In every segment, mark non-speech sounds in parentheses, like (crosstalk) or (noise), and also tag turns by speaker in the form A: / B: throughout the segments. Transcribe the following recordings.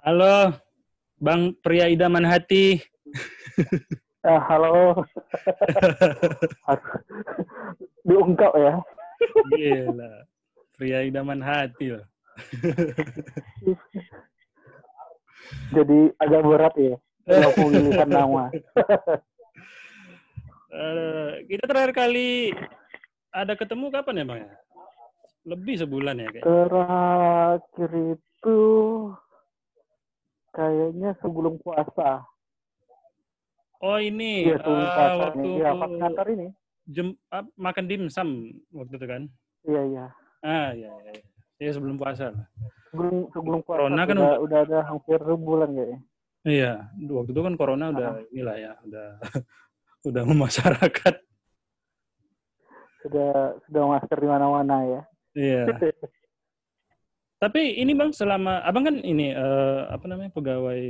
A: Halo, Bang pria idaman hati. (laughs)
B: Ah, halo. (laughs) Diungkap ya.
A: Gila, pria idaman hati loh. (laughs)
B: Jadi agak berat ya. Kalau pemilihan nama.
A: Kita terakhir kali ada ketemu kapan ya Bang? ya? Lebih sebulan ya kayak.
B: Terakhir itu kayaknya sebelum puasa.
A: Oh ini,
B: sebelum
A: eh,
B: puasa.
A: waktu
B: Iya, pas ini.
A: jem, ah, makan dimsum waktu itu kan?
B: Iya, iya.
A: Ah iya, iya. Iya sebelum puasa lah.
B: Sebelum sebelum puasa
A: Corona kan
B: udah, udah ada hampir sebulan kayaknya.
A: Iya, waktu itu kan corona udah inilah ya, udah (laughs) udah memasyarakat.
B: Sudah sudah masker di mana-mana ya.
A: Iya. (laughs) Tapi ini bang, selama abang kan ini eh, apa namanya pegawai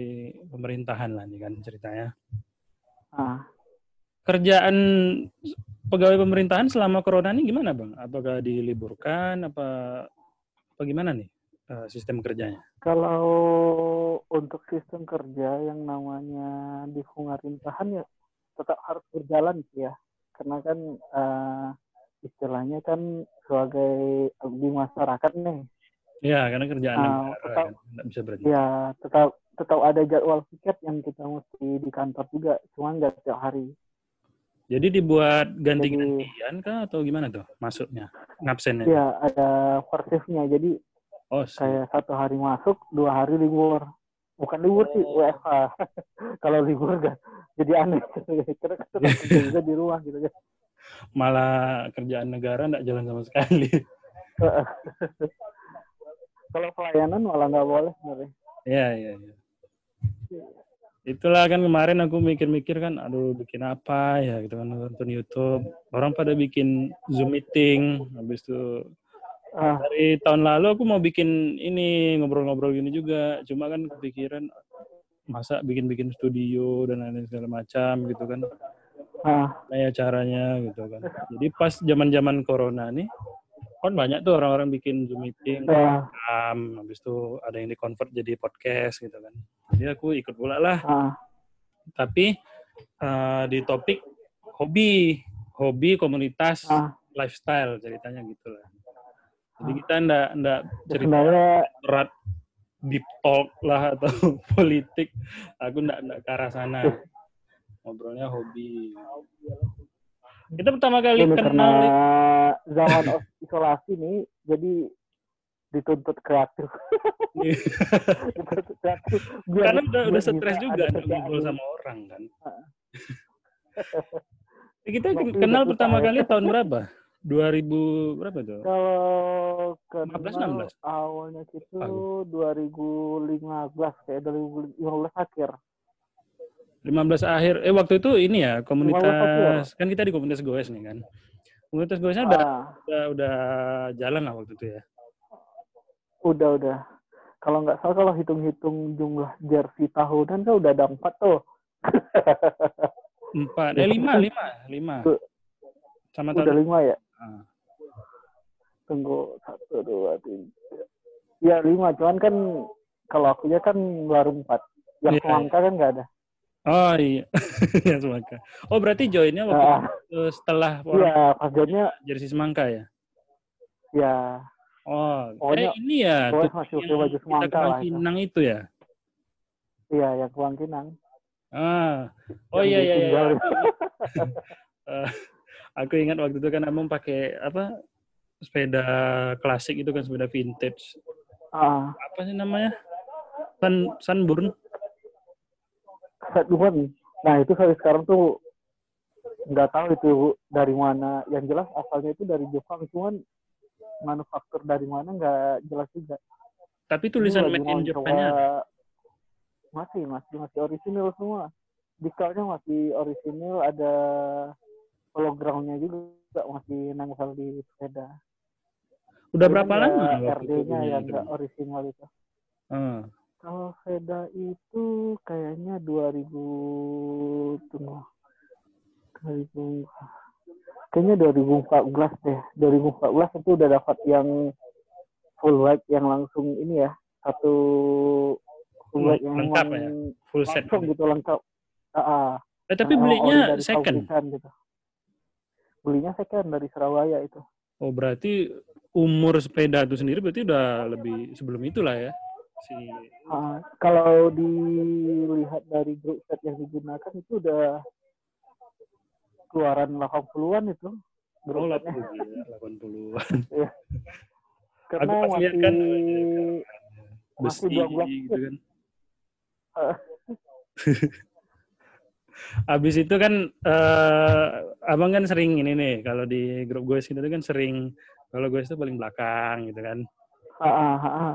A: pemerintahan lah nih kan ceritanya.
B: Ah,
A: Kerjaan pegawai pemerintahan selama corona ini gimana bang? Apakah diliburkan? Apa apa gimana nih eh, sistem kerjanya?
B: kalau untuk sistem kerja yang namanya di pemerintahan ya tetap harus berjalan sih ya. Karena kan eh, istilahnya kan sebagai abdi masyarakat nih,
A: Ya, karena kerjaan
B: Ah,
A: negara
B: tetap-
A: nggak bisa berhenti.
B: ya tetap tetap ada jadwal piket yang kita mesti di kantor juga, cuman nggak setiap hari.
A: Jadi dibuat ganti-gantian kah atau gimana tuh masuknya? Ngabsennya?
B: Ya ada persifnya, jadi
A: Oh, sih.
B: kayak satu hari masuk, dua hari libur. Bukan libur sih,
A: Oh.
B: WFH. (laughs) Kalau libur kan jadi aneh. (laughs) Karena juga (laughs) di rumah gitu kan.
A: malah kerjaan negara nggak jalan sama sekali.
B: Kalau pelayanan malah nggak boleh sebenarnya.
A: Iya, iya, iya. Itulah kan kemarin aku mikir-mikir kan, aduh bikin apa ya gitu kan nonton YouTube. Orang pada bikin Zoom meeting, habis itu
B: Ah,
A: dari tahun lalu aku mau bikin ini ngobrol-ngobrol gini juga. Cuma kan kepikiran masa bikin-bikin studio dan lain-lain segala macam gitu kan.
B: ah,
A: Kayak caranya gitu kan. Jadi pas zaman-zaman corona nih, kan banyak tuh orang-orang bikin Zoom meeting,
B: ah,
A: um, habis itu ada yang di-convert jadi podcast gitu kan. Jadi aku ikut pula lah.
B: ah,
A: Tapi eh, di topik hobi, hobi komunitas
B: ah.
A: lifestyle ceritanya gitu lah. Jadi kita ndak ndak
B: Ya,
A: cerita
B: sebenarnya
A: berat deep talk lah atau (laughs) politik. Aku ndak ndak ke arah sana. Ngobrolnya hobi. Kita pertama kali
B: ini karena
A: kenal
B: zaman isolasi nih, jadi dituntut kreatif. Dituntut kreatif. Biar-
A: karena udah udah stres juga ngobrol sama orang kan. (laughs) Kita kenal pertama kali tahun berapa? 2000 berapa tuh?
B: Kalau
A: 15,
B: kenal
A: 16?
B: awalnya itu
A: Aduh.
B: 2015 kayak 2015 akhir.
A: 15 akhir. Eh waktu itu ini ya
B: 15
A: komunitas kan kita di komunitas goes nih kan. Komunitas goesnya udah,
B: Ah,
A: udah udah jalan lah waktu itu ya.
B: udah udah. Kalau nggak salah kalau hitung-hitung jumlah jersey tahunan kan udah ada empat tuh.
A: Empat, eh lima, lima, lima. Sama
B: udah
A: tahun.
B: lima ya.
A: Ah.
B: Tunggu satu dua tiga. Ya lima, cuman kan kalau akunya kan baru empat. Yang semangka kan nggak ada.
A: Oh iya, (laughs) ya semangka. Oh berarti joinnya waktu itu setelah
B: Iya, pas jadinya
A: jersey semangka ya?
B: ya
A: Oh,
B: Pokoknya
A: eh ini ya, tuh
B: masih pakai
A: yang
B: baju
A: kita
B: semangka
A: ke
B: lah itu.
A: Pinang itu ya?
B: Iya, yang Kuang Kinang.
A: Ah, oh
B: Yang
A: iya iya iya. (laughs) Eh, aku ingat waktu itu kan Among pakai apa sepeda klasik itu kan sepeda vintage.
B: Ah,
A: Apa sih namanya? Sun Sunburn.
B: Set one. Nah itu sampai sekarang tuh nggak tahu itu dari mana. Yang jelas asalnya itu dari Jepang, cuman manufaktur dari mana nggak jelas juga.
A: Tapi tulisan made in Japan-nya
B: coba- Masih, masih, masih orisinil semua. Decalnya masih orisinil, ada hologramnya juga masih nempel di sepeda.
A: Udah berapa lama
B: RD-nya yang nggak itu.
A: Ah,
B: Kalau sepeda itu kayaknya 2000 tunggu. 2000 kayaknya 2014 deh. 2014 itu udah dapat yang full white yang langsung ini ya. Satu full white yang
A: lengkap ya? Full set.
B: gitu lengkap. Ah, ah.
A: Eh, tapi belinya second.
B: pabrikan gitu. Belinya second dari Surabaya itu.
A: Oh, berarti umur sepeda itu sendiri berarti udah lebih sebelum itulah ya. Si
B: Ah, kalau dilihat dari grup set yang digunakan itu udah keluaran 80-an itu.
A: Oh,
B: Grup
A: gila, 80-an.
B: Karena
A: pas lihat
B: masih
A: kan,
B: masih
A: Besi
B: 12
A: gitu kan.
B: Ah. (laughs)
A: Abis itu kan eh abang kan sering ini nih kalau di grup gue itu kan sering kalau gue itu paling belakang gitu kan
B: Ah, ah, ah,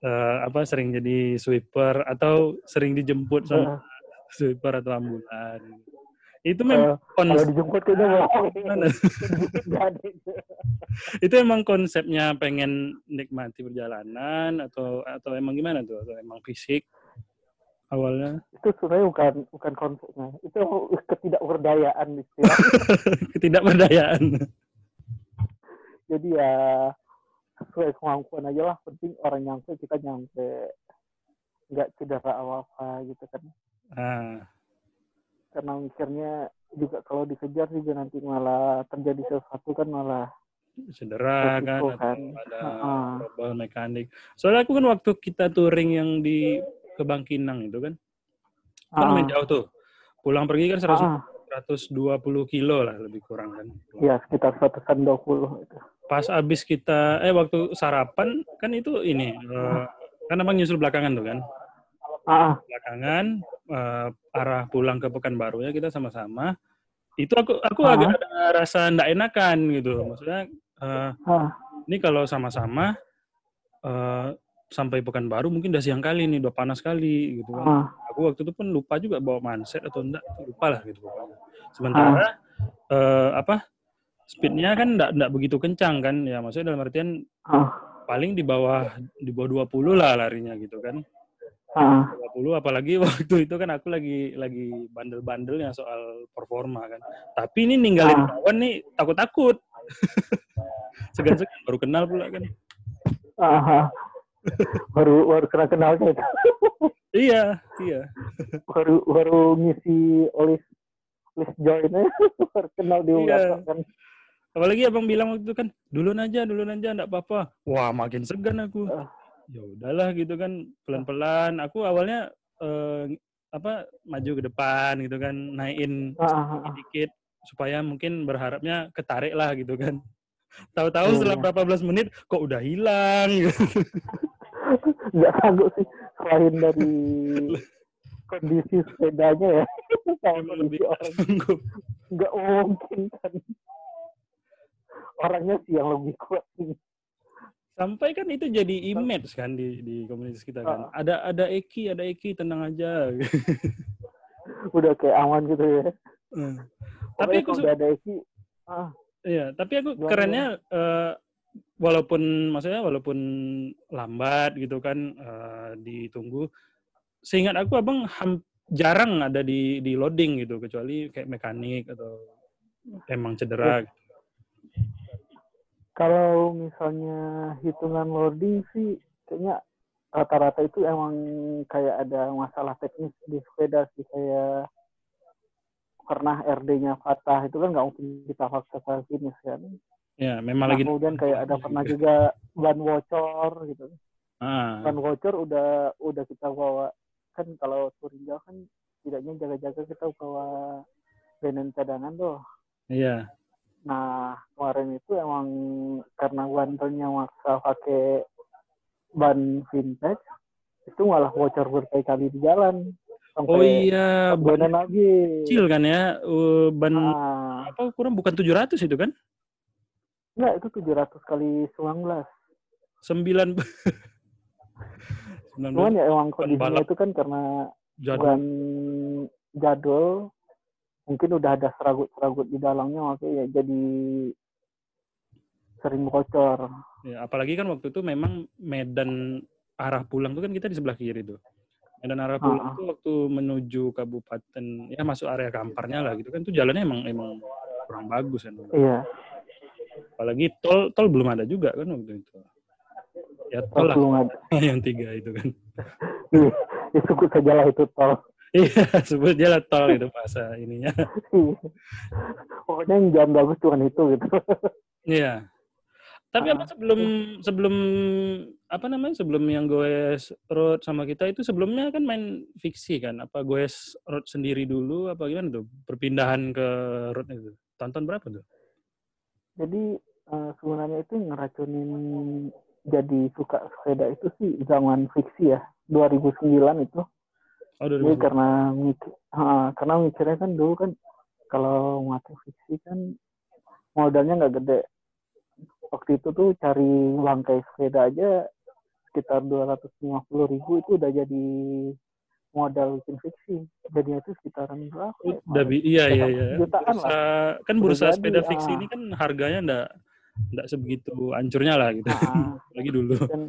A: Eh, apa sering jadi sweeper atau sering dijemput sama
B: Ah,
A: sweeper atau ambulan. Itu memang konsep
B: dijemput itu. (laughs)
A: itu emang konsepnya pengen nikmati perjalanan atau atau emang gimana tuh? Atau emang fisik? Awalnya?
B: Itu sebenarnya bukan bukan konsepnya. Itu ketidakberdayaan istilah (laughs)
A: ketidakberdayaan.
B: Jadi ya sesuai kemampuan aja lah penting orang nyampe kita nyampe nggak cedera apa apa gitu kan
A: ah
B: karena mikirnya juga kalau dikejar juga nanti malah terjadi sesuatu kan malah
A: cedera kan,
B: kan.
A: ada
B: Heeh.
A: trouble mekanik. Soalnya aku kan waktu kita touring yang di ke Bangkinang itu kan, kan lumayan jauh tuh. Pulang pergi kan 100,
B: ah,
A: 120 kilo lah lebih kurang kan.
B: ya sekitar 120 itu
A: Pas abis kita, eh waktu sarapan kan itu ini, eh, kan abang nyusul belakangan tuh kan.
B: ah,
A: Belakangan eh, arah pulang ke Pekanbaru ya kita sama-sama. Itu aku aku
B: Ah.
A: agak ada rasa ndak enakan gitu. Maksudnya eh,
B: ah,
A: ini kalau sama-sama eh, sampai Pekanbaru mungkin udah siang kali nih, udah panas kali gitu kan.
B: ah,
A: Aku waktu itu pun lupa juga bawa manset atau enggak, lupa lah gitu pokoknya. Sementara eh, apa speednya kan enggak, enggak begitu kencang kan, ya maksudnya dalam artian
B: ah,
A: paling di bawah di bawah 20 lah larinya gitu kan.
B: ah,
A: 20 apalagi (laughs) waktu itu kan aku lagi lagi bandel-bandelnya soal performa kan. Tapi ini ninggalin
B: Ah.
A: kawan nih takut-takut. (laughs) Segan-segan baru kenal pula kan.
B: ah, ah. Baru baru kena kenalnya itu
A: Iya, iya.
B: baru baru ngisi list list joinnya baru kenal di
A: Iya.
B: WhatsApp kan
A: Apalagi abang bilang waktu itu kan, duluan aja, duluan aja, enggak apa-apa. Wah, makin segan aku.
B: Ah.
A: Ya udahlah gitu kan, pelan-pelan. Aku awalnya eh, apa maju ke depan gitu kan, naikin
B: ah, ah, ah.
A: dikit supaya mungkin berharapnya ketarik lah gitu kan. Tahu-tahu
B: Iya,
A: setelah
B: iya.
A: berapa belas menit kok udah hilang (laughs)
B: nggak sanggup sih selain dari kondisi sepedanya ya (laughs) sama
A: Emang lebih
B: orang
A: sanggup.
B: nggak mungkin kan orangnya sih yang lebih kuat sih
A: Sampai kan itu jadi image kan di di komunitas kita kan.
B: Ah.
A: Ada ada Eki, ada Eki tenang aja.
B: udah kayak aman gitu ya
A: Hmm. Tapi aku
B: kalau
A: su-
B: udah ada isi ah
A: Iya, tapi aku
B: Gimana,
A: kerennya eh, walaupun maksudnya walaupun lambat gitu kan eh, ditunggu. Seingat aku abang ham- jarang ada di di loading gitu kecuali kayak mekanik atau emang cedera. gitu.
B: kalau misalnya hitungan loading sih kayaknya rata-rata itu emang kayak ada masalah teknis di sepeda sih kayak pernah RD-nya patah itu kan nggak mungkin kita ke finish kan.
A: Ya, memang
B: Nah,
A: lagi.
B: kemudian kayak ada (laughs) pernah juga ban bocor gitu.
A: Ah,
B: Ban bocor udah udah kita bawa kan kalau touring jauh kan tidaknya jaga-jaga kita bawa benen cadangan tuh.
A: iya.
B: Nah, kemarin itu emang karena bandelnya maksa pakai ban vintage, itu malah bocor berkali-kali di jalan. Sampai
A: Oh iya, ban
B: lagi.
A: kecil kan ya. Uh, ban
B: Nah,
A: apa kurang bukan 700 itu kan?
B: enggak, itu 700 kali 19.
A: 9 (laughs)
B: Cuman
A: 19
B: ya emang kondisinya itu kan karena
A: jadul.
B: ban jadul, mungkin udah ada seragut-seragut di dalamnya, makanya ya jadi sering bocor.
A: Ya, apalagi kan waktu itu memang medan arah pulang tuh kan kita di sebelah kiri tuh. Medan arah
B: Ah, ah.
A: tuh waktu menuju kabupaten ya masuk area Kamparnya lah gitu kan tuh jalannya emang emang kurang bagus kan.
B: Iya,
A: Apalagi tol tol belum ada juga kan waktu itu. Ya tol lah
B: belum ada. (laughs)
A: yang tiga itu kan. (laughs)
B: ya sebut saja lah itu tol.
A: Iya, (laughs) sebut aja lah tol itu bahasa ininya.
B: Pokoknya yang jalan bagus cuma itu gitu.
A: Iya. Tapi apa
B: Ah.
A: sebelum sebelum apa namanya sebelum yang goes road sama kita itu sebelumnya kan main fiksi kan? Apa goes road sendiri dulu apa gimana tuh? Perpindahan ke road itu. Tonton berapa tuh?
B: Jadi eh, sebenarnya itu ngeracunin jadi suka sepeda itu sih zaman fiksi ya 2009 itu.
A: Oh,
B: Jadi
A: 2010.
B: karena mikir, karena mikirnya kan dulu kan kalau ngatur fiksi kan modalnya nggak gede. Waktu itu tuh cari bangkai sepeda aja sekitar 250 ribu itu udah jadi modal bikin fiksi. Jadinya itu sekitaran berapa? ya?
A: Udah bi- iya iya iya.
B: Jutaan
A: Bursa,
B: lah.
A: kan
B: Udah
A: bursa
B: jadi,
A: sepeda fiksi
B: ah.
A: ini kan harganya ndak ndak sebegitu hancurnya lah gitu.
B: Ah, (laughs)
A: Lagi dulu.
B: dan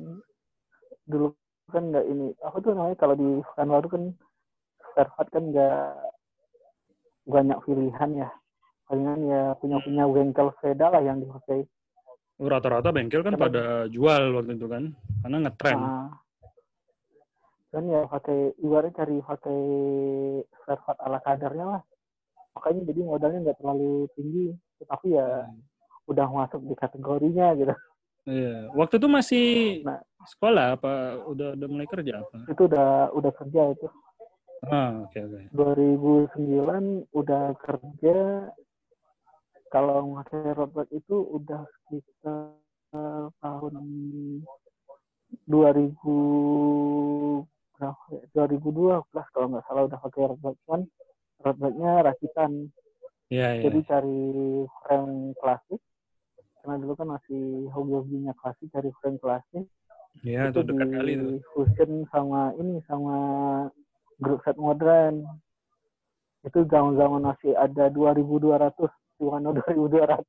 B: dulu kan nggak ini apa tuh namanya kalau di Pekanbaru kan spare part kan nggak banyak pilihan ya palingan ya punya punya bengkel sepeda lah yang dipakai
A: Rata-rata bengkel kan pada jual waktu itu kan. Karena ngetren.
B: Nah, kan ya pakai ibaratnya cari pakai spare part ala kadarnya lah makanya jadi modalnya nggak terlalu tinggi tetapi ya udah masuk di kategorinya gitu
A: Iya. Waktu itu masih
B: Nah.
A: sekolah apa udah udah mulai kerja apa?
B: itu udah udah kerja itu
A: Ah, oke oke.
B: 2009 udah kerja kalau road bike itu udah sekitar tahun 2000 berapa ya? 2012 kalau nggak salah udah pakai cuman road bike-nya rakitan
A: Iya, iya.
B: jadi cari frame klasik karena dulu kan masih hobi-hobinya klasik cari frame klasik
A: Iya, itu dekat kali tuh.
B: fusion sama ini sama grup set modern itu zaman-zaman masih ada 2200 cuma 2200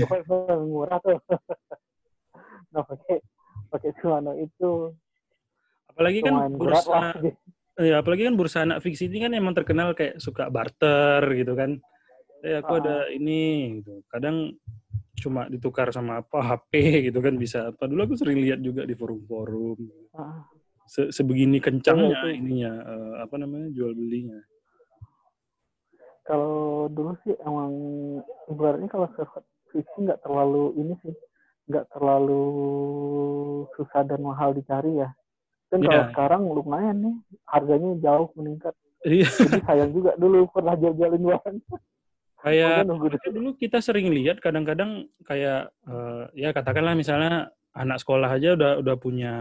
B: cuma murah tuh (laughs) nah pakai pakai Shimano itu
A: Apalagi kan bursa
B: lah
A: Iya, apalagi kan bursa anak fiksi ini kan emang terkenal kayak suka barter gitu kan. Eh aku
B: Ah.
A: ada ini gitu. Kadang cuma ditukar sama apa HP gitu kan bisa apa. Dulu aku sering lihat juga di forum-forum.
B: Ah,
A: Se- sebegini kencangnya
B: Iya,
A: ininya eh, apa namanya jual belinya.
B: Kalau dulu sih emang ibaratnya kalau server nggak terlalu ini sih nggak terlalu susah dan mahal dicari ya. Kan kalau
A: Iya.
B: sekarang lumayan nih harganya jauh meningkat.
A: Iya,
B: jadi sayang juga dulu pernah jual-jualin barang
A: kayak dulu kita sering lihat kadang-kadang kayak eh, ya katakanlah misalnya anak sekolah aja udah udah punya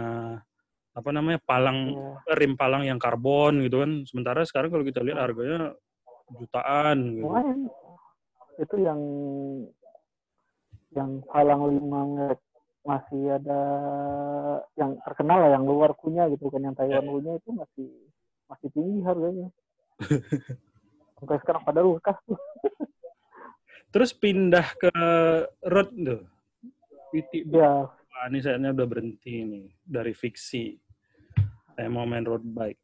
A: apa namanya palang
B: ya,
A: rim palang yang karbon gitu kan. Sementara sekarang kalau kita lihat harganya jutaan gitu.
B: lumayan itu yang yang palang lima meter masih ada yang terkenal lah yang luar punya gitu kan yang Taiwan
A: Ya.
B: punya itu masih masih tinggi harganya (laughs) sampai sekarang bekas tuh
A: Terus pindah ke road tuh. Titik
B: ya
A: Wah, ini saatnya udah berhenti nih dari fiksi. Saya mau main road bike.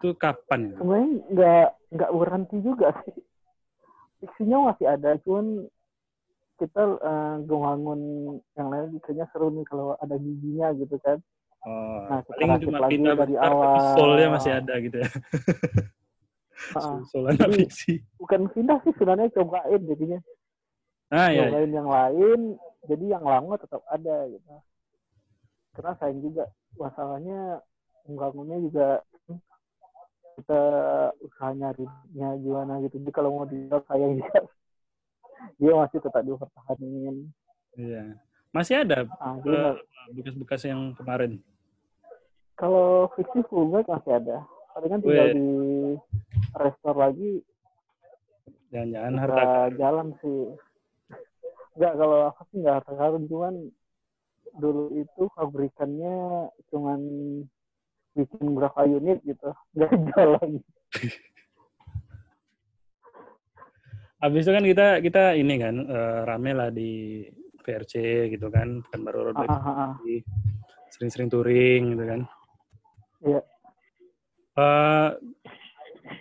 A: Itu kapan? ya?
B: sebenarnya nggak nggak berhenti juga sih fiksinya masih ada cuman kita eh, ngebangun yang lain kayaknya seru nih kalau ada giginya gitu kan
A: Oh,
B: Nah, kita
A: paling cuma
B: lagi
A: pindah
B: dari
A: bentar, tapi
B: awal.
A: soulnya masih ada gitu ya. (laughs) (laughs) Anak
B: Jadi-
A: fiksi.
B: bukan pindah sih sebenarnya cobain jadinya
A: Ah ya,
B: cobain yang lain jadi yang lama tetap ada gitu karena sayang juga masalahnya membangunnya juga hmm, kita usaha nyarinya gimana gitu. Jadi kalau mau dijual sayang juga (laughs) dia masih tetap dipertahanin
A: iya. Masih ada
B: ah,
A: eh, bekas-bekas yang kemarin.
B: kalau fiksi full bike masih ada. Palingan tinggal
A: Weh.
B: di restore lagi.
A: Jangan-jangan harta
B: jalan sih. Enggak, kalau aku sih nggak harta karun. Cuman dulu itu pabrikannya cuman bikin berapa unit gitu (laughs) nggak jual lagi
A: Habis itu kan kita kita ini kan eh, rame lah di VRC gitu kan, bukan baru road bike,
B: ah, ah, ah.
A: sering-sering touring gitu kan.
B: Iya.
A: Eh,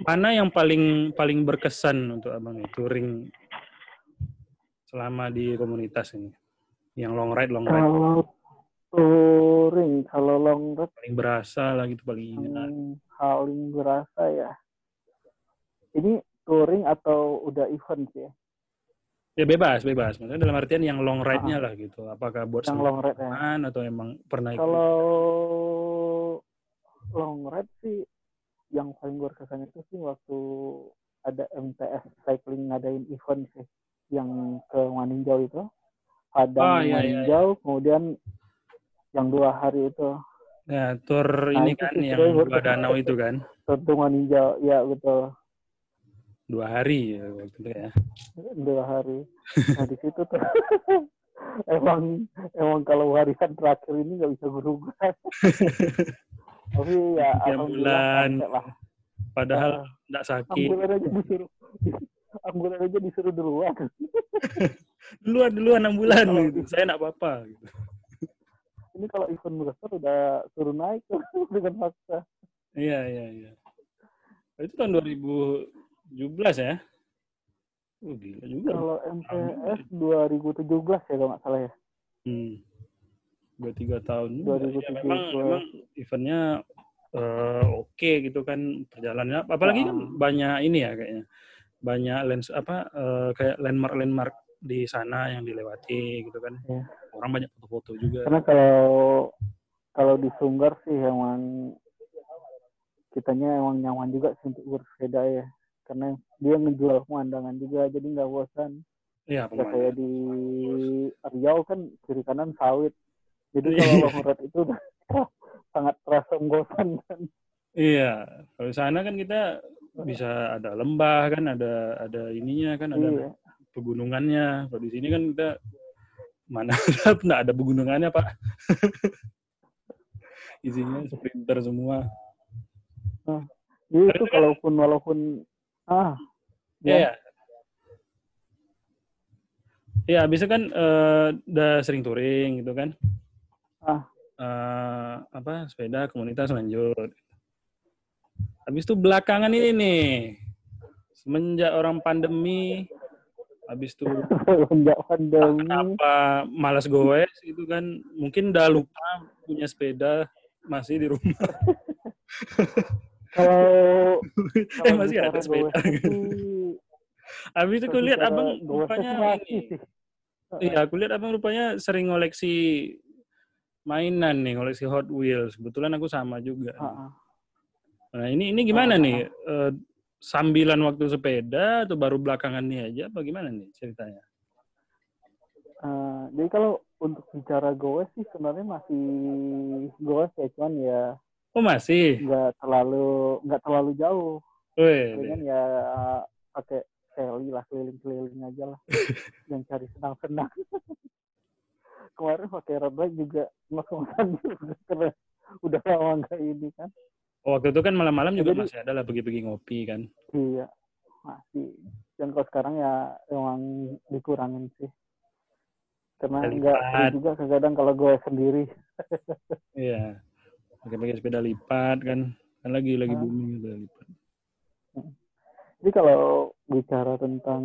A: mana yang paling paling berkesan untuk abang nih touring selama di komunitas ini? Yang long ride, long ride.
B: kalau touring kalau long ride
A: paling berasa lah gitu paling
B: hmm, paling berasa ya. Ini touring atau udah event sih ya?
A: Ya bebas, bebas. Maksudnya dalam artian yang long ride-nya lah gitu. Apakah buat
B: yang long ride ya
A: atau emang pernah ikut?
B: kalau long ride sih yang paling berkesan itu sih waktu ada MTS cycling ngadain event sih yang ke Maninjau itu. Ada
A: Oh, iya, iya,
B: Maninjau kemudian yang dua hari itu
A: Ya, tour
B: Nah,
A: ini kan yang dua danau itu kan.
B: tentu Maninjau ya betul
A: Dua hari ya waktu itu ya.
B: dua hari nah di situ tuh (laughs) emang emang kalau harian terakhir ini nggak bisa berubah (laughs) tapi ya
A: bulan.
B: lah
A: Padahal
B: Ah.
A: nggak sakit.
B: ambulan aja disuruh (laughs) ambulan aja disuruh duluan
A: Duluan, duluan enam bulan gitu. Saya nggak apa-apa. Gitu.
B: Ini kalau event besar udah suruh naik (laughs) dengan paksa
A: Iya, iya, iya. Itu tahun 2017 ya? Oh, gila juga.
B: kalau MTS 2017 ya kalau nggak salah ya
A: Hmm. Dua tiga tahun. juga. Ya,
B: 2017.
A: memang, memang eventnya eh, oke gitu kan perjalanannya. Apalagi kan banyak ini ya kayaknya. Banyak lens apa eh, kayak landmark landmark di sana yang dilewati gitu kan.
B: Iya.
A: Orang banyak foto-foto juga.
B: karena kalau kalau di Sunggar sih emang kitanya emang nyaman juga sih untuk bersepeda ya karena dia ngejual pemandangan juga jadi nggak bosan
A: Iya, pemain.
B: kayak di Riau kan kiri kanan sawit jadi
A: Iya.
B: kalau long itu udah (laughs) sangat terasa bosan kan
A: Iya, kalau di sana kan kita bisa ada lembah kan, ada ada ininya kan, ada
B: iya
A: pegunungannya. Kalau di sini kan kita mana ada (laughs) nggak ada pegunungannya pak. (laughs) Isinya sprinter semua.
B: jadi
A: Tapi
B: itu
A: kan-
B: kalaupun walaupun ah
A: Iya. Ya. Ya, bisa kan eh, udah sering touring gitu kan.
B: Ah.
A: Eh, apa sepeda komunitas lanjut. Habis itu belakangan ini nih, semenjak orang pandemi, habis itu kenapa malas goes gitu kan, mungkin udah lupa punya sepeda masih di rumah.
B: kalau (laughs)
A: eh masih ada sepeda. Habis itu aku
B: kalau
A: lihat
B: bicara
A: abang rupanya ini. Iya, aku lihat abang rupanya sering ngoleksi mainan nih, ngoleksi Hot Wheels. Kebetulan aku sama juga.
B: Ah, ah.
A: Nah ini ini gimana nih? Eh, sambilan waktu sepeda atau baru belakangan nih aja? Apa gimana nih ceritanya?
B: Eh, jadi kalau untuk bicara goes sih sebenarnya masih goes ya cuman ya
A: Oh masih?
B: nggak terlalu nggak terlalu jauh dengan ya pakai seli lah keliling-keliling aja lah (laughs) yang cari senang-senang (laughs) kemarin pakai road bike juga (laughs) karena udah lama nggak ini kan
A: waktu itu kan malam-malam juga
B: Jadi-
A: masih ada lah pergi-pergi ngopi kan.
B: iya masih dan kalau sekarang ya emang dikurangin sih karena
A: Lipat.
B: nggak seru juga kadang kalau gue sendiri (laughs)
A: Iya. Pakai-pakai sepeda lipat kan. Kan lagi lagi
B: Ah.
A: booming sepeda lipat.
B: Jadi kalau bicara tentang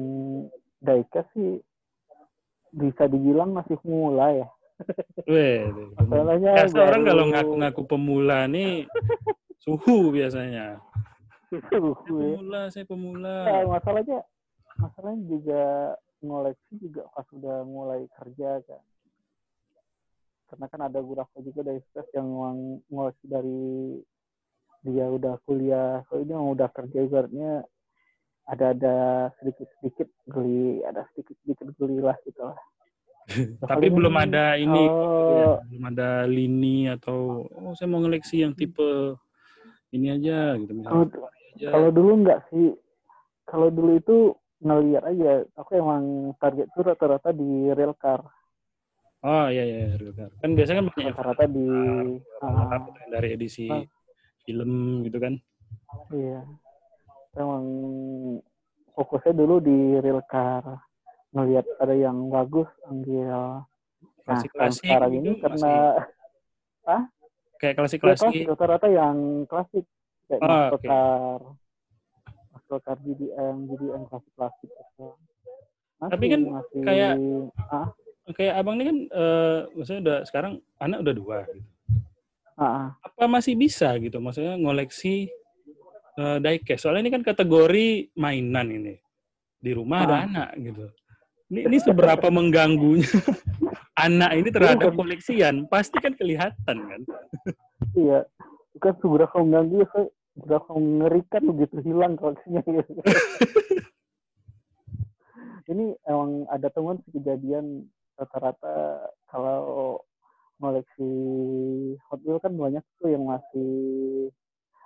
B: diecast sih bisa dibilang masih pemula ya.
A: Weh, (laughs)
B: Masalahnya
A: biasa orang
B: baru-
A: kalau ngaku-ngaku pemula nih (laughs) suhu biasanya. Saya
B: gue.
A: pemula, saya pemula.
B: Nah, masalahnya masalahnya juga ngoleksi juga pas udah mulai kerja kan. Karena kan ada beberapa juga dari stres yang ngoleksi dari dia udah kuliah, so ini udah kerja ibaratnya ada ada sedikit sedikit geli, ada sedikit sedikit geli lah gitu lah. (laughs)
A: Tapi belum ada ini,
B: oh,
A: ya, belum ada lini atau oh saya mau ngeleksi yang tipe ini aja gitu
B: Kalau
A: misalnya. aja.
B: kalau dulu enggak sih. Kalau dulu itu ngeliat aja. Aku emang target tuh rata-rata di real car.
A: Oh iya iya real car. Kan biasanya kan banyak
B: Rata-rata di ah,
A: yang dari edisi
B: Ah.
A: film gitu kan.
B: iya. Emang fokusnya dulu di real car. Ngelihat ada yang bagus ambil. Nah, sekarang
A: gitu
B: ini
A: masih
B: karena (laughs)
A: kayak
B: ya,
A: klasik-klasik.
B: klasik, rata-rata yang klasik kayak
A: Ah, oke.
B: car, muscle car GDM, GDM klasik-klasik. gitu. Masih,
A: Tapi kan
B: masih,
A: kayak-
B: ah,
A: Kayak abang ini kan eh maksudnya udah sekarang anak udah dua gitu.
B: Ah,
A: apa masih bisa gitu maksudnya ngoleksi uh, diecast soalnya ini kan kategori mainan ini di rumah ada
B: Ah.
A: anak gitu ini, ini seberapa mengganggunya (laughs) anak ini terhadap koleksian pasti kan kelihatan kan
B: iya. Bukan seberapa mengganggu, saya seberapa mengerikan begitu hilang koleksinya. gitu. (laughs) Ini emang ada teman kejadian rata-rata kalau koleksi Hot Wheels kan banyak tuh yang masih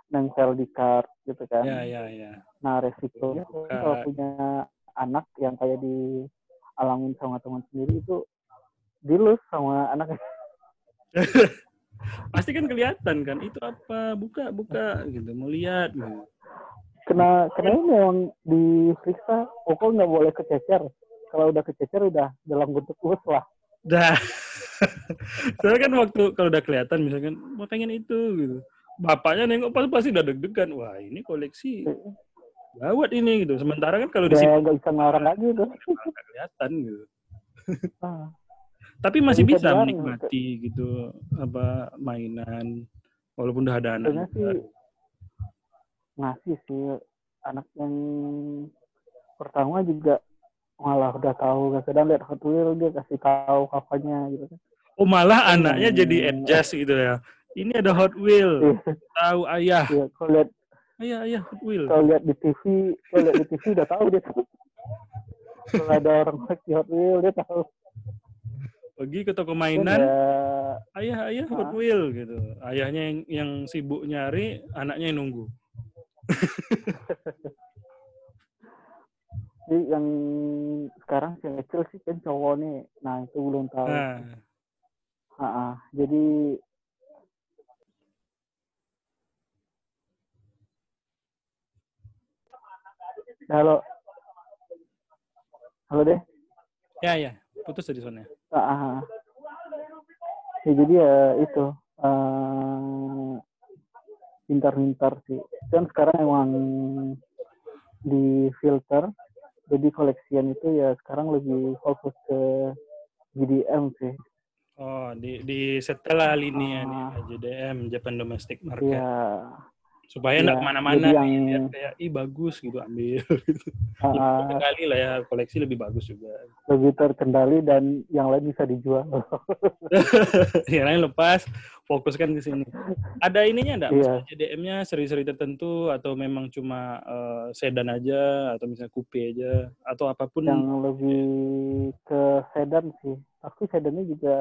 B: nempel di kart gitu kan.
A: ya ya ya
B: Nah resikonya
A: Bukan.
B: kalau punya anak yang kayak di alamin sama teman sendiri itu dilus sama anaknya. (laughs)
A: pasti kan kelihatan kan itu apa buka buka gitu mau lihat gitu.
B: Kena kena ini memang diperiksa pokok nggak boleh kececer. Kalau udah kececer udah dalam bentuk us lah.
A: dah (laughs) soalnya kan waktu kalau udah kelihatan misalkan mau pengen itu gitu bapaknya nengok pas pasti udah deg-degan wah ini koleksi gawat ini gitu sementara kan kalau di sini
B: nggak bisa ngelarang lagi tuh. (laughs)
A: kelihatan gitu
B: Ah,
A: tapi masih
B: Bisa
A: bisa menikmati gitu apa mainan walaupun udah ada anak
B: sih ngasih sih anak yang pertama juga malah udah tahu kadang lihat Hot Wheels dia kasih tahu kapannya gitu kan.
A: oh malah anaknya
B: Hmm.
A: jadi adjust gitu ya ini ada Hot Wheel tahu ayah
B: Iya, kalau lihat
A: ayah ayah Hot Wheel
B: kalau lihat di TV, kalau lihat di TV udah tahu dia. (laughs) kalau ada orang pakai Hot Wheels dia tahu.
A: Pergi ke toko mainan
B: ya,
A: ayah ayah Hot. Wheel gitu ayahnya yang yang sibuk nyari anaknya yang nunggu (laughs)
B: jadi yang sekarang si kecil sih kan cowok nih. Nah itu belum tahu.
A: nah
B: Ah, ah. jadi halo halo deh
A: ya ya putus tadi soalnya
B: Ah, ya jadi ya itu eh, pintar-pintar sih. Kan sekarang emang di filter jadi koleksian itu ya sekarang lebih fokus ke GDM sih.
A: Oh di di setelah lini ya nih
B: Ah.
A: JDM Japan Domestic Market.
B: Ya
A: supaya
B: Iya,
A: nggak ke mana-mana
B: jadi
A: nih
B: yang-
A: kayak ih bagus gitu ambil. (laughs)
B: Ah,
A: kali lah ya koleksi lebih bagus juga.
B: Lebih terkendali dan yang lain bisa dijual. (laughs)
A: Yang lain lepas fokuskan ke sini. Ada ininya enggak
B: Iya.
A: misalnya JDM-nya seri-seri tertentu atau memang cuma eh, sedan aja atau misalnya coupe aja atau apa pun?
B: Yang lebih ke sedan sih. Tapi sedannya juga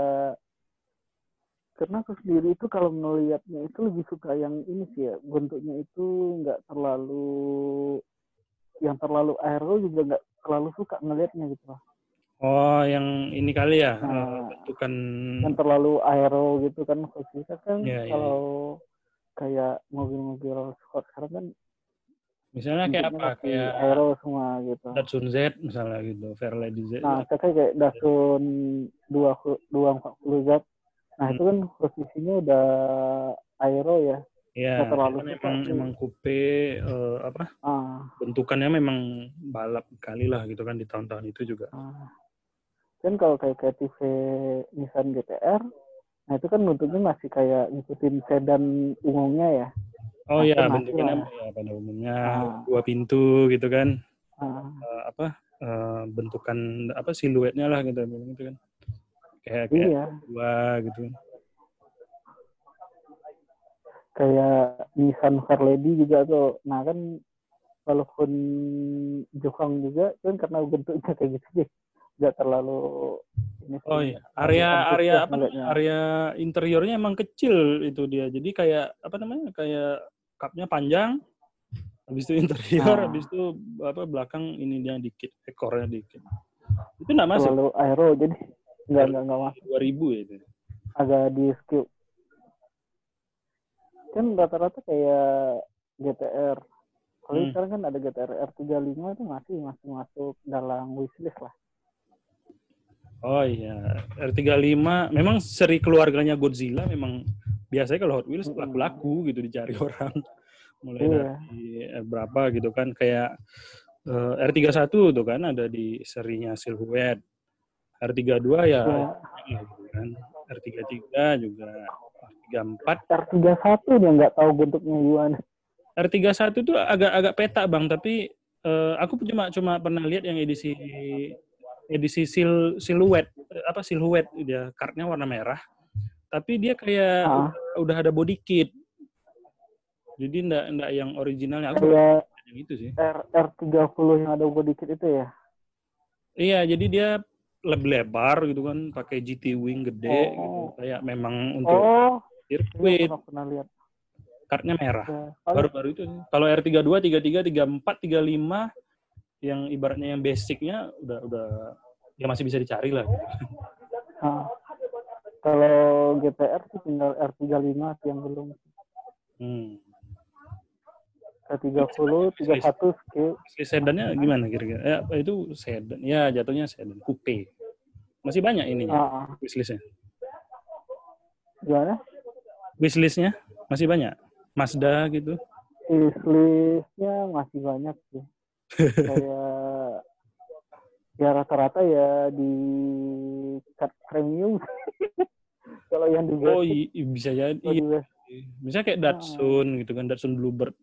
B: karena aku sendiri itu kalau melihatnya itu lebih suka yang ini sih ya bentuknya itu nggak terlalu yang terlalu aero juga nggak terlalu suka ngelihatnya gitu loh
A: oh yang ini kali ya eh,
B: Nah.
A: bentukan
B: yang terlalu aero gitu kan kita kan
A: Iya, iya,
B: kalau kayak mobil-mobil sport sekarang kan
A: misalnya kayak apa kayak
B: aero semua gitu
A: Datsun Z misalnya gitu Fairlady Z
B: Nah, kayak kayak Dasun 240 Z. Nah, itu kan posisinya udah aero ya.
A: ya
B: nggak terlalu
A: itu memang emang coupe eh, apa
B: Ah,
A: bentukannya memang balap kali lah gitu kan di tahun-tahun itu juga
B: ah. Kan kalau kayak kayak TV Nissan GTR, nah itu kan bentuknya masih kayak ngikutin sedan umumnya ya.
A: oh
B: Nah,
A: ya bentukannya
B: lah.
A: ya pada umumnya
B: Ah.
A: dua pintu gitu kan
B: Ah,
A: eh, apa eh, bentukan apa siluetnya lah gitu gitu kan kayak kayak
B: iya,
A: dua gitu.
B: Kayak Nissan Fairlady juga tuh. Nah kan walaupun Jepang juga kan karena bentuknya kayak gitu sih, nggak terlalu ini
A: oh iya. Area area apa namanya, area interiornya emang kecil itu dia. Jadi kayak apa namanya? Kayak cupnya panjang habis itu interior
B: Ah.
A: habis itu apa belakang ini dia dikit ekornya dikit. Itu nggak masuk.
B: Terlalu aero jadi nggak nggak nggak masuk
A: 2000 ya itu
B: agak di skip kan rata-rata kayak GTR kalau
A: Hmm.
B: sekarang kan ada GTR R35 itu masih masih masuk dalam wishlist lah
A: Oh iya, R35 memang seri keluarganya Godzilla memang biasanya kalau Hot Wheels
B: Mm-mm.
A: laku-laku gitu dicari (laughs) orang. Mulai
B: Iya.
A: dari eh, berapa gitu kan kayak eh, R31 tuh kan ada di serinya Silhouette. R32 ya
B: ya
A: kan. R33 juga 34.
B: R31 dia nggak tahu bentuknya gimana.
A: R31 itu agak agak peta bang, tapi uh, aku cuma cuma pernah lihat yang edisi edisi sil, siluet apa siluet dia kartnya warna merah, tapi dia kayak ah. udah, udah ada body kit. Jadi enggak enggak yang originalnya aku
B: kayak yang itu sih. R R30 yang ada body kit itu ya?
A: Iya, jadi dia lebar gitu kan, pakai GT wing gede oh. gitu. Kayak memang untuk oh. sirkuit.
B: Pernah, lihat.
A: Kartnya merah. Ya. Baru-baru itu. Kalau R32, 33, 34, 35 yang ibaratnya yang basicnya udah udah ya masih bisa dicari lah. Gitu.
B: Nah, kalau GTR sih tinggal R35 yang belum. Hmm. K30, 31 skill.
A: Sedannya gimana kira-kira? Ya, itu sedan. Ya, jatuhnya sedan. Coupe. Masih banyak ini uh, uh. wishlistnya.
B: Gimana?
A: Wishlistnya masih banyak? Mazda gitu?
B: Wishlistnya masih banyak sih. (laughs) Kayak ya rata-rata ya di cut premium. (laughs) Kalau yang di
A: Oh, bisa jadi. Iya. Bisa kayak Datsun uh, gitu kan, Datsun Bluebird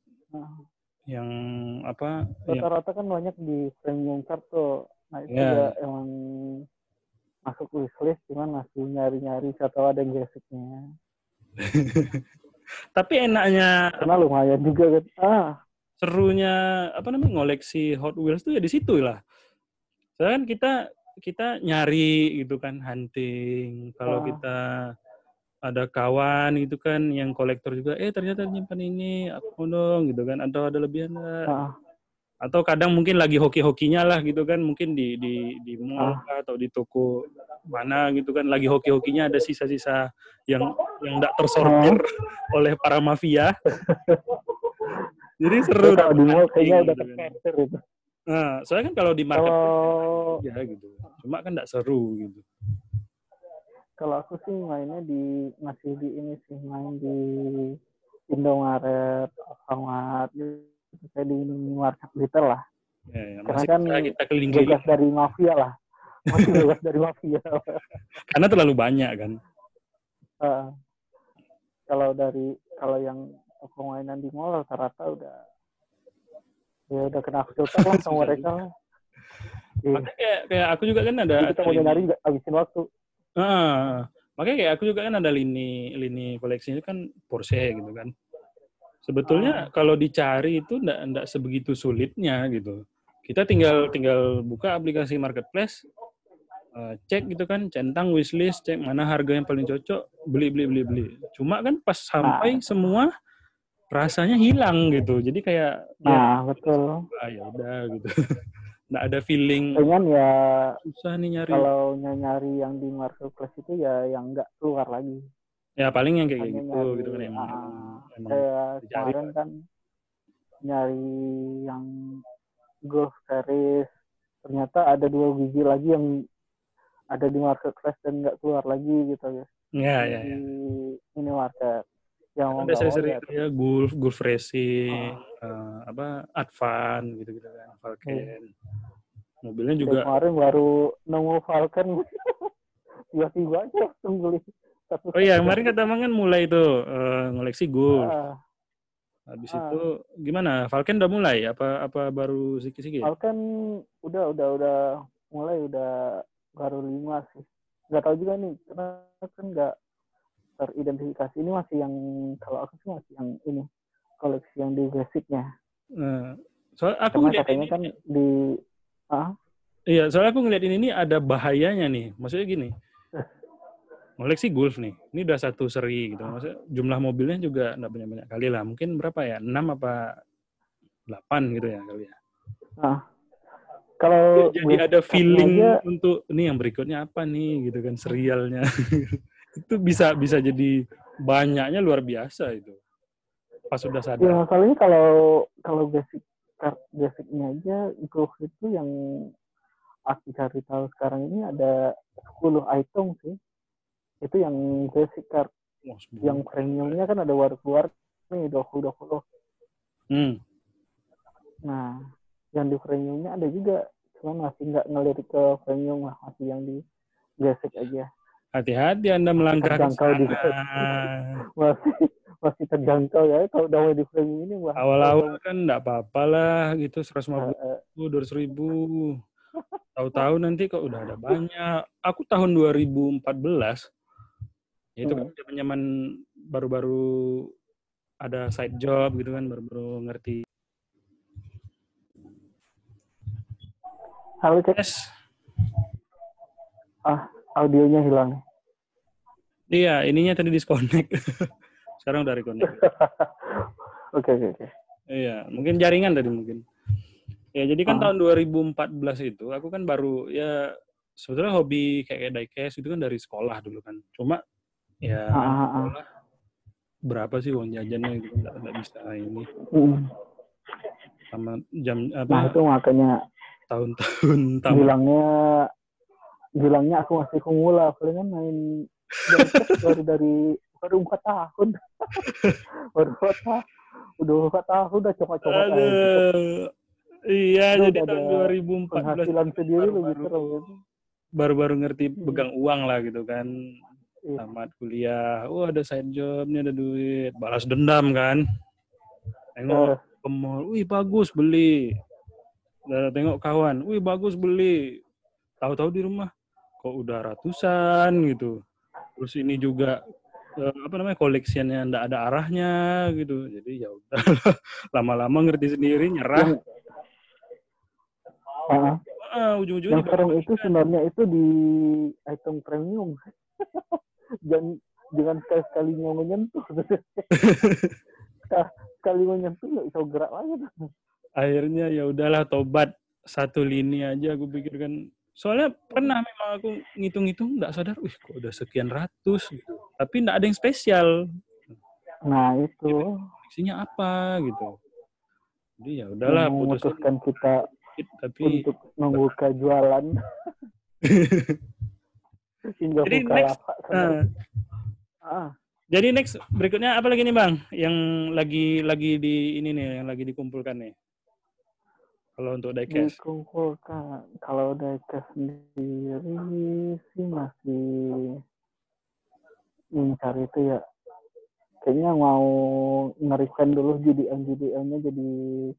A: yang apa
B: rata-rata kan banyak di premium card tuh. Nah itu yeah. Ya emang masuk wishlist cuman masih nyari-nyari atau ada geseknya (laughs)
A: tapi enaknya
B: karena lumayan juga kan. Ah.
A: Serunya apa namanya ngoleksi Hot Wheels tuh ya di situ lah. Soalnya kan kita kita nyari gitu kan hunting. Kalau ah. kita ada kawan gitu kan yang kolektor juga eh ternyata nyimpan ini aku dong gitu kan atau ada lebihan uh. atau kadang mungkin lagi hoki-hokinya lah gitu kan mungkin di di di mall uh. atau di toko mana gitu kan lagi hoki-hokinya ada sisa-sisa yang yang tidak tersortir uh. (laughs) oleh para mafia (laughs) jadi seru
B: kalau di mall kayaknya udah gitu kan. itu
A: nah soalnya kan kalau di market oh. ya gitu cuma kan tidak seru gitu
B: kalau aku sih mainnya di masih di ini sih main di Indomaret, Alfamart, gitu. saya di market retail lah. Ya, ya. Karena kan kita keliling bebas dari mafia lah. Masih (laughs) bebas dari mafia.
A: Karena terlalu banyak kan.
B: Uh, kalau dari kalau yang toko mainan di mall rata-rata udah ya udah kena filter lah (laughs) sama mereka lah.
A: kayak, kayak aku juga kan ada.
B: Jadi kita mau nyari habisin waktu.
A: Ah, makanya kayak aku juga kan ada lini lini koleksi itu kan Porsche gitu kan. Sebetulnya ah. kalau dicari itu enggak enggak sebegitu sulitnya gitu. Kita tinggal tinggal buka aplikasi marketplace, uh, cek gitu kan, centang wishlist, cek mana harga yang paling cocok, beli beli beli beli. Cuma kan pas sampai ah. semua rasanya hilang gitu. Jadi kayak
B: ya, nah, ya, betul.
A: Ah, ya udah gitu. (laughs) nggak ada feeling.
B: Dengan ya
A: susah nih nyari.
B: kalau nyari yang di marketplace itu ya yang nggak keluar lagi.
A: Ya paling yang kayak gitu nyari, gitu kan emang,
B: uh, emang kayak kemarin kan nyari yang golf series ternyata ada dua biji lagi yang ada di marketplace dan nggak keluar lagi gitu ya.
A: Ya ya, ya.
B: ini market yang
A: ada saya sering ya golf golf racing oh. uh, apa advan gitu gitu kan Falcon hmm. mobilnya juga
B: ya, kemarin baru nemu Falcon (laughs) tiba-tiba aja langsung beli.
A: Oh iya kemarin kata mangan mulai itu uh, ngoleksi golf ah. habis ah. itu gimana? Falcon udah mulai? Apa apa baru sedikit-sedikit
B: Falcon udah udah udah mulai udah baru lima sih. Nggak tahu juga nih karena kan nggak teridentifikasi ini masih yang kalau aku sih masih yang ini koleksi yang di basicnya.
A: Nah, soal aku
B: Karena katanya ini, kan di ah
A: Iya, soalnya aku ngeliat ini, ini ada bahayanya nih. Maksudnya gini, (laughs) koleksi golf nih. Ini udah satu seri gitu. Maksudnya jumlah mobilnya juga nggak banyak-banyak kali lah. Mungkin berapa ya? enam apa delapan gitu ya kali ya.
B: Nah, kalau
A: jadi ada feeling aja, untuk ini yang berikutnya apa nih gitu kan serialnya. (laughs) itu bisa bisa jadi banyaknya luar biasa itu pas sudah sadar.
B: Ya masalahnya kalau kalau basic basicnya aja growth itu yang aku cari tahu sekarang ini ada 10 item sih. Itu yang basic card. Oh, yang premiumnya kan ada keluar nih 20 20. Hmm. Nah, yang di premiumnya ada juga, cuman masih nggak ngelirik ke premium lah, masih yang di basic aja.
A: Hati-hati Anda melangkah ke sana.
B: masih masih terjangkau ya kalau udah di framing ini wah
A: Awal-awal kan enggak apa-apa lah gitu, 150
B: Eh, eh,
A: ribu, 200 ribu. Tahu-tahu nanti kok udah ada banyak. Aku tahun 2014, ya itu kan zaman baru-baru ada side job gitu kan, baru-baru ngerti.
B: halo cek
A: Yes.
B: Audionya hilang
A: Iya, ininya tadi disconnect. (laughs) Sekarang udah reconnect. (laughs)
B: oke oke oke
A: Iya, mungkin jaringan tadi mungkin. Ya, jadi kan
B: Ah.
A: tahun 2014 itu aku kan baru ya sebetulnya hobi kayak kayak diecast itu kan dari sekolah dulu kan. Cuma ya
B: ah, ah.
A: sekolah berapa sih uang jajannya gitu nggak nggak bisa ini
B: Mm.
A: sama jam
B: nah
A: apa
B: itu makanya
A: tahun-tahun
B: bilangnya bilangnya aku masih kumula palingan main baru dari baru empat tahun (laughs) baru empat tahun udah empat tahun udah coba-coba.
A: Iya,
B: Lu
A: jadi
B: udah
A: tahun
B: ada
A: 2014
B: penghasilan sendiri lebih
A: baru-baru-
B: seru
A: baru-baru ngerti
B: Hmm.
A: pegang uang lah gitu kan.
B: Iya.
A: Tamat kuliah, oh ada side job, nih ada duit, balas dendam kan. Tengok
B: Eh,
A: ke mall, wih bagus beli. Udah tengok kawan, wih bagus beli. Tahu-tahu di rumah kok udah ratusan gitu. Terus ini juga eh, apa namanya koleksiannya ndak ada arahnya gitu. Jadi ya udah (laughs) lama-lama ngerti sendiri nyerah.
B: ah,
A: Ah, ujung-ujungnya
B: yang serem itu sebenarnya itu di item premium (laughs) jangan jangan sekali sekalinya menyentuh (laughs) sekali menyentuh nggak bisa gerak lagi
A: akhirnya ya udahlah tobat satu lini aja aku pikirkan soalnya pernah memang aku ngitung-ngitung nggak sadar wih kok udah sekian ratus gitu. Tapi nggak ada yang spesial.
B: Nah itu.
A: Koleksinya apa gitu. Jadi ya udahlah
B: memutuskan kita
A: dikit, tapi
B: untuk membuka jualan hingga
A: Jadi
B: buka
A: next,
B: lapak
A: nah,
B: ah.
A: Jadi next berikutnya apa lagi nih bang? Yang lagi lagi di ini nih yang lagi dikumpulkan nih kalau untuk diecast
B: dikumpulkan kalau diecast sendiri sih masih incar itu ya. Kayaknya mau nge-refine dulu JDM JDM-nya jadi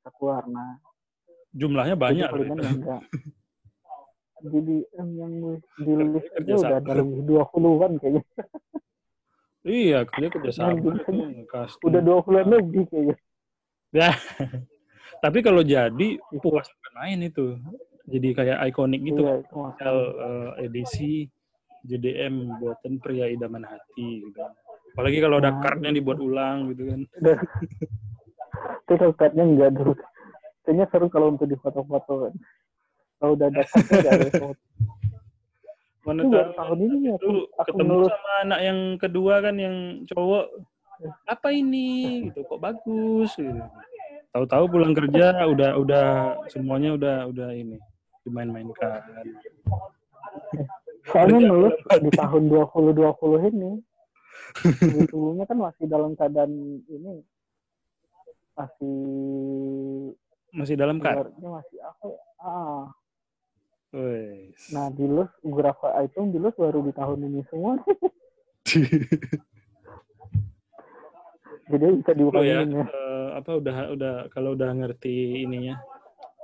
B: satu warna
A: jumlahnya banyak
B: Jadi
A: itu.
B: enggak JDM yang di list
A: Kerja
B: udah ada lebih 20 kan kayaknya.
A: Iya kerja kerja sama
B: Nah,
A: itu
B: udah 20 lebih kayaknya
A: tapi kalau jadi puas main itu. Jadi kayak ikonik gitu.
B: Iya itu
A: eh, edisi JDM buatan pria idaman hati gitu. Apalagi kalau ada
B: Nah,
A: cardnya dibuat ulang gitu kan. (laughs)
B: Itu karpetnya enggak dulu kayaknya seru kalau untuk di foto-foto kan. Kalau udah ada karpet nggak ada foto.
A: Mana
B: itu
A: tahu
B: tahun ini nih aku, aku
A: ketemu
B: ngelus
A: sama anak yang kedua kan yang cowok. Apa ini? Gitu kok bagus gitu. Tahu-tahu pulang kerja udah udah semuanya udah udah ini dimain-mainkan. (laughs)
B: soalnya
A: dapat.
B: di tahun 2020 ini (laughs) sebelumnya kan masih dalam keadaan ini masih
A: Masih dalam kan?
B: masih apa ya? ah nah di lus beberapa item di lus baru di tahun ini semua (laughs) jadi bisa
A: Lo ya,
B: ya
A: eh, apa udah udah kalau udah ngerti ininya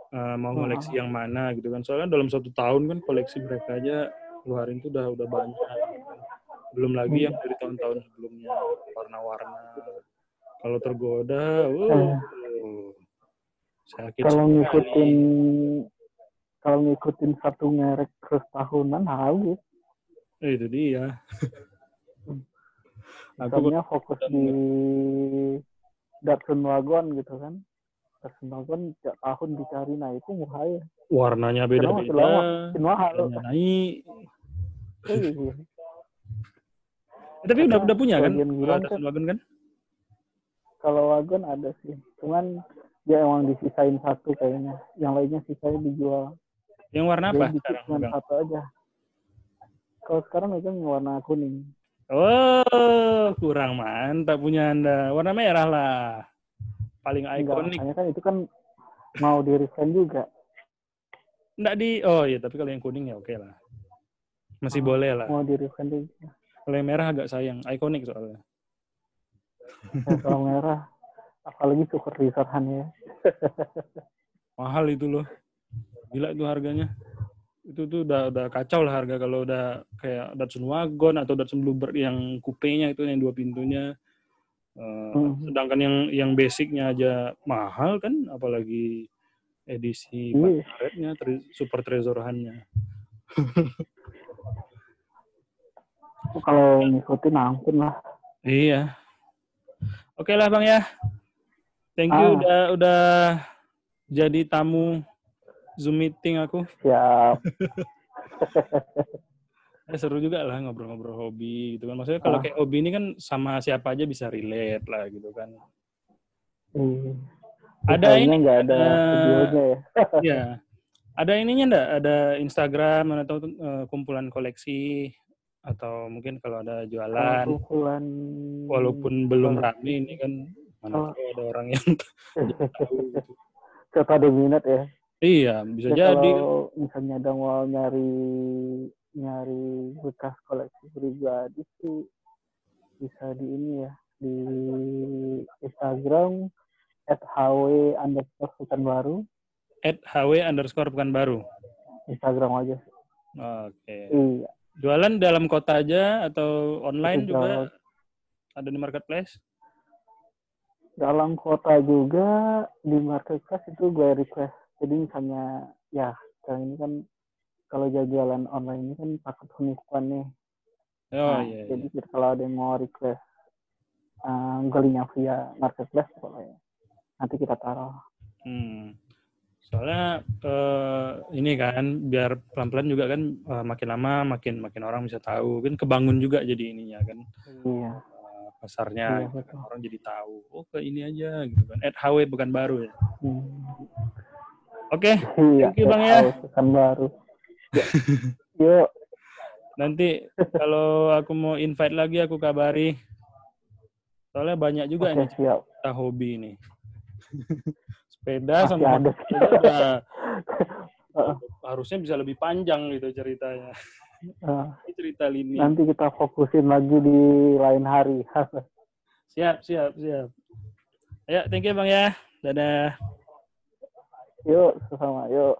A: eh, mau koleksi yang mana gitu kan. Soalnya dalam satu tahun kan koleksi mereka aja keluarin tuh udah udah banyak. Belum lagi yang dari tahun-tahun sebelumnya warna-warna. Kalau tergoda, wow, sakit
B: kalau ngikutin kalau ngikutin satu merek terus tahunan habis
A: Eh, itu dia. (laughs) Aku
B: misalnya fokus di Datsun Wagon gitu kan Datsun Wagon tiap tahun dicari nah itu murah ya
A: warnanya beda-beda,
B: lama. makin mahal
A: naik.
B: Iya, iya.
A: Eh, tapi udah udah punya kan?
B: Sebagian bilang kan-
A: Datsun Wagon kan?
B: kalau wagon ada sih cuman dia emang disisain satu kayaknya yang lainnya sisanya dijual
A: Yang warna apa
B: Jadi dikit
A: sekarang?
B: satu aja kalau sekarang megang yang warna kuning
A: Oh, kurang mantap punya Anda. Warna merah lah. Paling
B: enggak
A: ikonik.
B: kan itu kan mau di juga
A: Enggak di Oh iya, tapi kalau yang kuning ya oke lah. Masih
B: Oh,
A: boleh lah.
B: Mau di rebranding.
A: Kalau yang merah agak sayang, ikonik soalnya.
B: Ya, kalau merah, apalagi super desahan ya. (laughs)
A: Mahal itu loh. Gila itu harganya. Itu tuh udah udah kacau lah harga kalau udah kayak Datsun Wagon atau Datsun Bluebird yang kupenya itu yang dua pintunya. Eh,
B: Hmm.
A: sedangkan yang yang basicnya aja mahal kan, apalagi edisi
B: Iya.
A: karetnya, tre- super trezorannya. (laughs)
B: Kalau ngikutin ampun lah.
A: Iya. Oke lah Bang ya. Thank you
B: Ah.
A: udah udah jadi tamu Zoom meeting aku.
B: Siap.
A: Eh, (laughs) seru juga lah ngobrol-ngobrol hobi gitu kan. Maksudnya kalau
B: Ah.
A: kayak hobi ini kan sama siapa aja bisa relate lah gitu kan.
B: Iya.
A: Ada
B: Kayaknya
A: ini
B: nggak ada
A: ada-
B: videonya ya. (laughs)
A: Iya. Ada ininya enggak? Ada Instagram atau eh, kumpulan koleksi atau mungkin kalau ada jualan
B: kumpulan
A: walaupun belum rame ini kan mana tahu ada orang yang (laughs) tahu gitu.
B: siapa ada minat ya.
A: Iya, bisa
B: Ya,
A: jadi.
B: kalau misalnya ada mau nyari nyari bekas koleksi pribadi sih bisa di ini ya di Instagram @hw underscore Sultan baru
A: At HW underscore Pekanbaru.
B: Instagram aja.
A: Oke.
B: iya
A: Jualan dalam kota aja atau online
B: Itu
A: juga ada di marketplace?
B: dalam kota juga di marketplace itu gue request jadi misalnya ya sekarang ini kan kalau jualan online ini kan paket penipuan nih
A: Oh
B: Nah,
A: iya.
B: jadi
A: iya.
B: kalau ada yang mau request um, galinya via marketplace boleh nanti kita taruh
A: Hmm. Soalnya eh, ini kan biar pelan-pelan juga kan eh, makin lama makin makin orang bisa tahu kan kebangun juga jadi ininya kan
B: iya
A: pasarnya
B: Iya,
A: gitu kan. orang jadi tahu oh ke ini aja gitu kan at HW bukan baru ya
B: Hmm.
A: Oke
B: iya
A: Thank you, Bang, ya.
B: kan baru. Ya. (laughs) yuk.
A: Nanti kalau aku mau invite lagi aku kabari. Soalnya banyak juga
B: oke
A: ini
B: siap.
A: cerita hobi ini (laughs) sepeda
B: Masih
A: sama
B: ada.
A: udah.
B: Heeh. (laughs)
A: harusnya bisa lebih panjang gitu ceritanya.
B: Eh,
A: ini cerita lini.
B: Nanti kita fokusin lagi di lain hari.
A: Siap siap siap. Ya thank you bang ya. Dadah
B: yuk sama yuk